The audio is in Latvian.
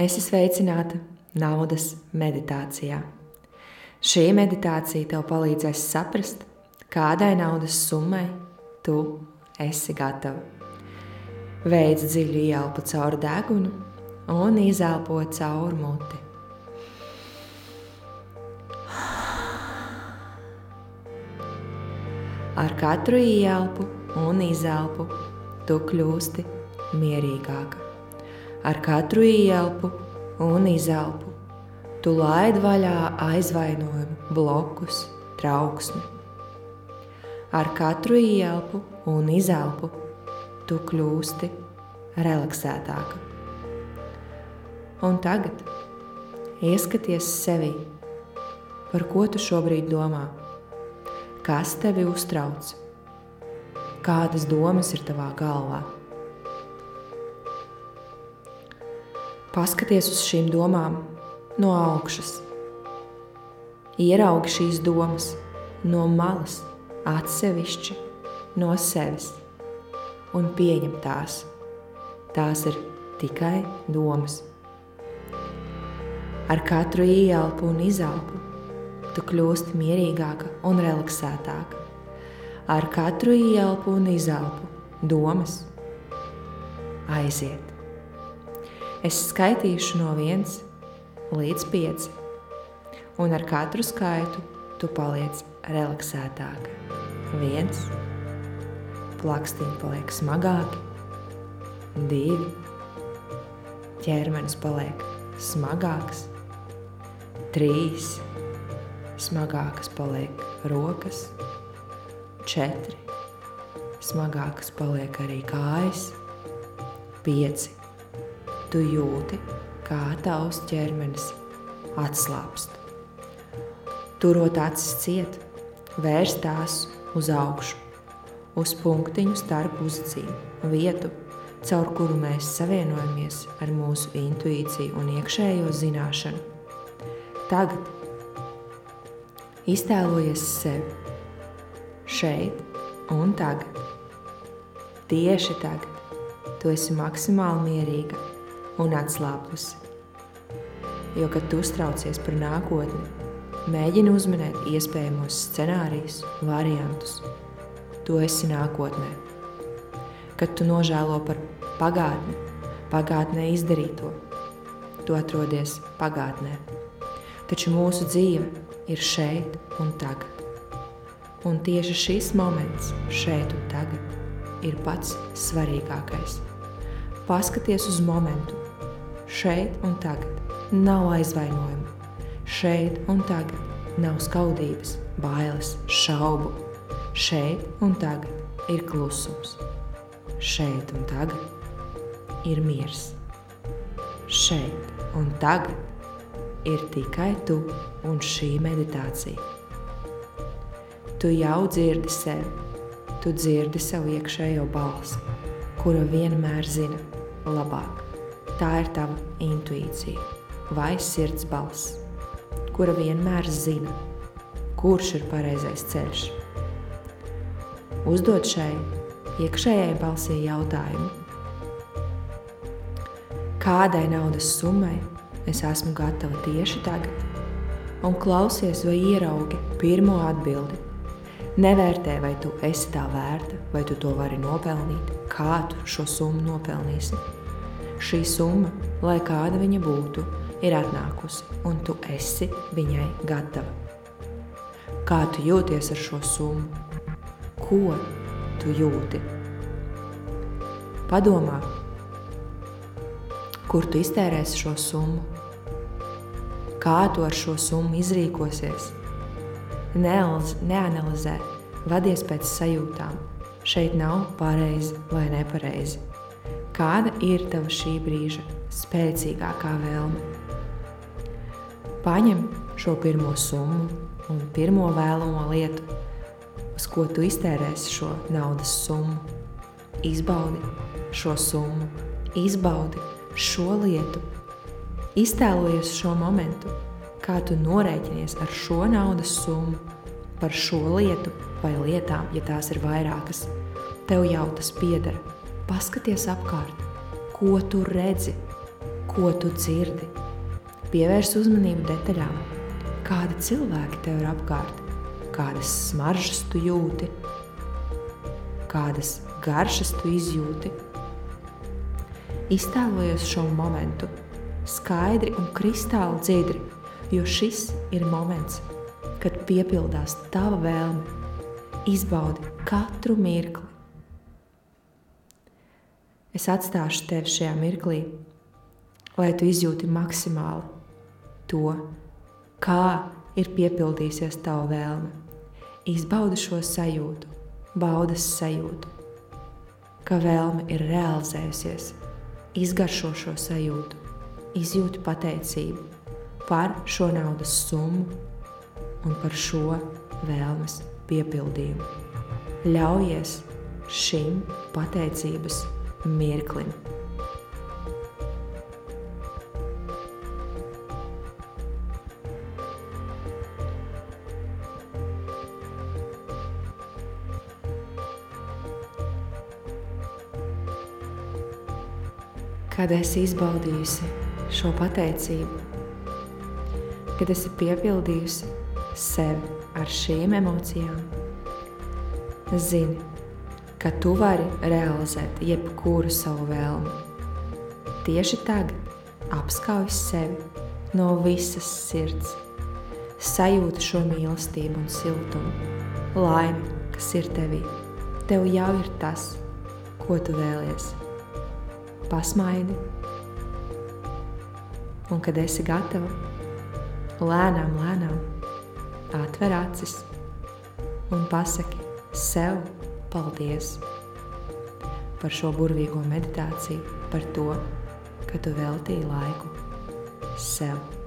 Esi sveicināta naudas meditācijā. Šī meditācija tev palīdzēs saprast, kādai naudas summai tu esi gatava. Veids dziļu ielpu caur degunu un izelpo caur muti. Ar katru ielpu un izelpu tu kļūsti mierīgāka. Ar katru ielpu un izelpu tu laid vaļā aizvainojumu, blokus, trauksmi. Ar katru ielpu un izelpu tu kļūsti relaksētāka. Un tagad ieskaties sevi, par ko tu šobrīd domā, kas tevi uztrauc, kādas domas ir tavā galvā. Paskaties uz šīm domām no augšas. Ieraugi šīs domas no malas, atsevišķi no sevis un pieņem tās. Tās ir tikai domas. Ar katru ieelpu un izelpu tu kļūsti mierīgāka un relaksētāka. Ar katru ieelpu un izelpu domas aiziet. Es skaitīšu no 1 līdz 5, un ar katru skaitu tu paliec relaksētāk. 1, plakstiņi paliek smagāki, 2, ķermenis paliek smagāks, 3, smagākas paliek rokas, 4, smagākas paliek arī kājas, 5, tu jūti, kā tavs ķermenis atslābst. Turot acis ciet, vērst tās uz augšu, uz punktiņu starp uzacīm, vietu, caur kuru mēs savienojamies ar mūsu intuīciju un iekšējo zināšanu. Tagad iztēlojies sevi šeit un tagad. Tieši tagad tu esi maksimāli mierīga un atslāpusi. Jo, kad tu uztraucies par nākotni, mēģini uzminēt iespējamos scenārijus, variantus. Tu esi nākotnē. Kad tu nožēlo par pagātni, pagātnē izdarīto, tu atrodies pagātnē. Taču mūsu dzīve ir šeit un tagad. Un tieši šis moments, šeit un tagad, ir pats svarīgākais. Paskaties uz momentu, šeit un tagad. Nav aizvainojuma. Šeit un tagad nav skaudības, bailes, šaubu. Šeit un tagad ir klusums. Šeit un tagad ir miers. Šeit un tagad ir tikai tu un šī meditācija. Tu jau dzirdi sevi, tu dzirdi savu iekšējo balsi, kura vienmēr zina labāk. Tā ir tava intuīcija vai sirds balss, kura vienmēr zina, kurš ir pareizais ceļš. Uzdod šai iekšējai balsī jautājumu, kādai naudas summai es esmu gatava tieši tagad, un klausies vai ieraugi pirmo atbildi. Nevērtē, vai tu esi tā vērta, vai tu to vari nopelnīt, kā tu šo summu nopelnīsi šī summa, lai kāda viņa būtu, ir atnākusi, un tu esi viņai gatava. Kā tu jūties ar šo summu? Ko tu jūti? Padomā, kur tu iztērēsi šo summu, kā tu ar šo summu izrīkosies. Neanalizē, vadies pēc sajūtām. Šeit nav pareizi vai nepareizi. Kāda ir tava šī brīža spēcīgākā vēlme? Paņem šo pirmo summu un pirmo vēlamo lietu, uz ko tu iztērēsi šo naudas summu. Izbaudi šo summu, izbaudi šo lietu, iztēlojies šo momentu, kā tu norēķinies ar šo naudas summu, par šo lietu vai lietām, ja tās ir vairākas. Tev jau tas pieder Paskaties apkārt, ko tu redzi, ko tu dzirdi. Pievērs uzmanību detaļām, kādi cilvēki tev ir apkārt, kādas smaržas tu jūti, kādas garšas tu izjūti. Iztēlojies šo momentu skaidri un kristāli dziedri, jo šis ir moments, kad piepildās tava vēlme. Izbaudi katru mirkli. Es atstāšu tevi šajā mirklī, lai tu izjūti maksimāli to, kā ir piepildījusies tava vēlme. Izbaudi šo sajūtu, baudas sajūtu, ka vēlme ir realizējusies, izgaršo šo sajūtu, izjūti pateicību par šo naudas summu un par šo vēlmes piepildījumu. Ļaujies šim pateicības mirklim. Kad esi izbaudījusi šo pateicību, kad esi piepildījusi sevi ar šīm emocijām, zini, ka tu vari realizēt jebkuru savu vēlmi. Tieši tagad apskauj sevi no visas sirds, sajūti šo mīlestību un siltumu, laimi, kas ir tevī. Tev jau ir tas, ko tu vēlies pasmaidi. Un, kad esi gatava, lēnām, lēnām atver acis un pasaki sev paldies par šo burvīgo meditāciju, par to, ka tu veltīji laiku sev.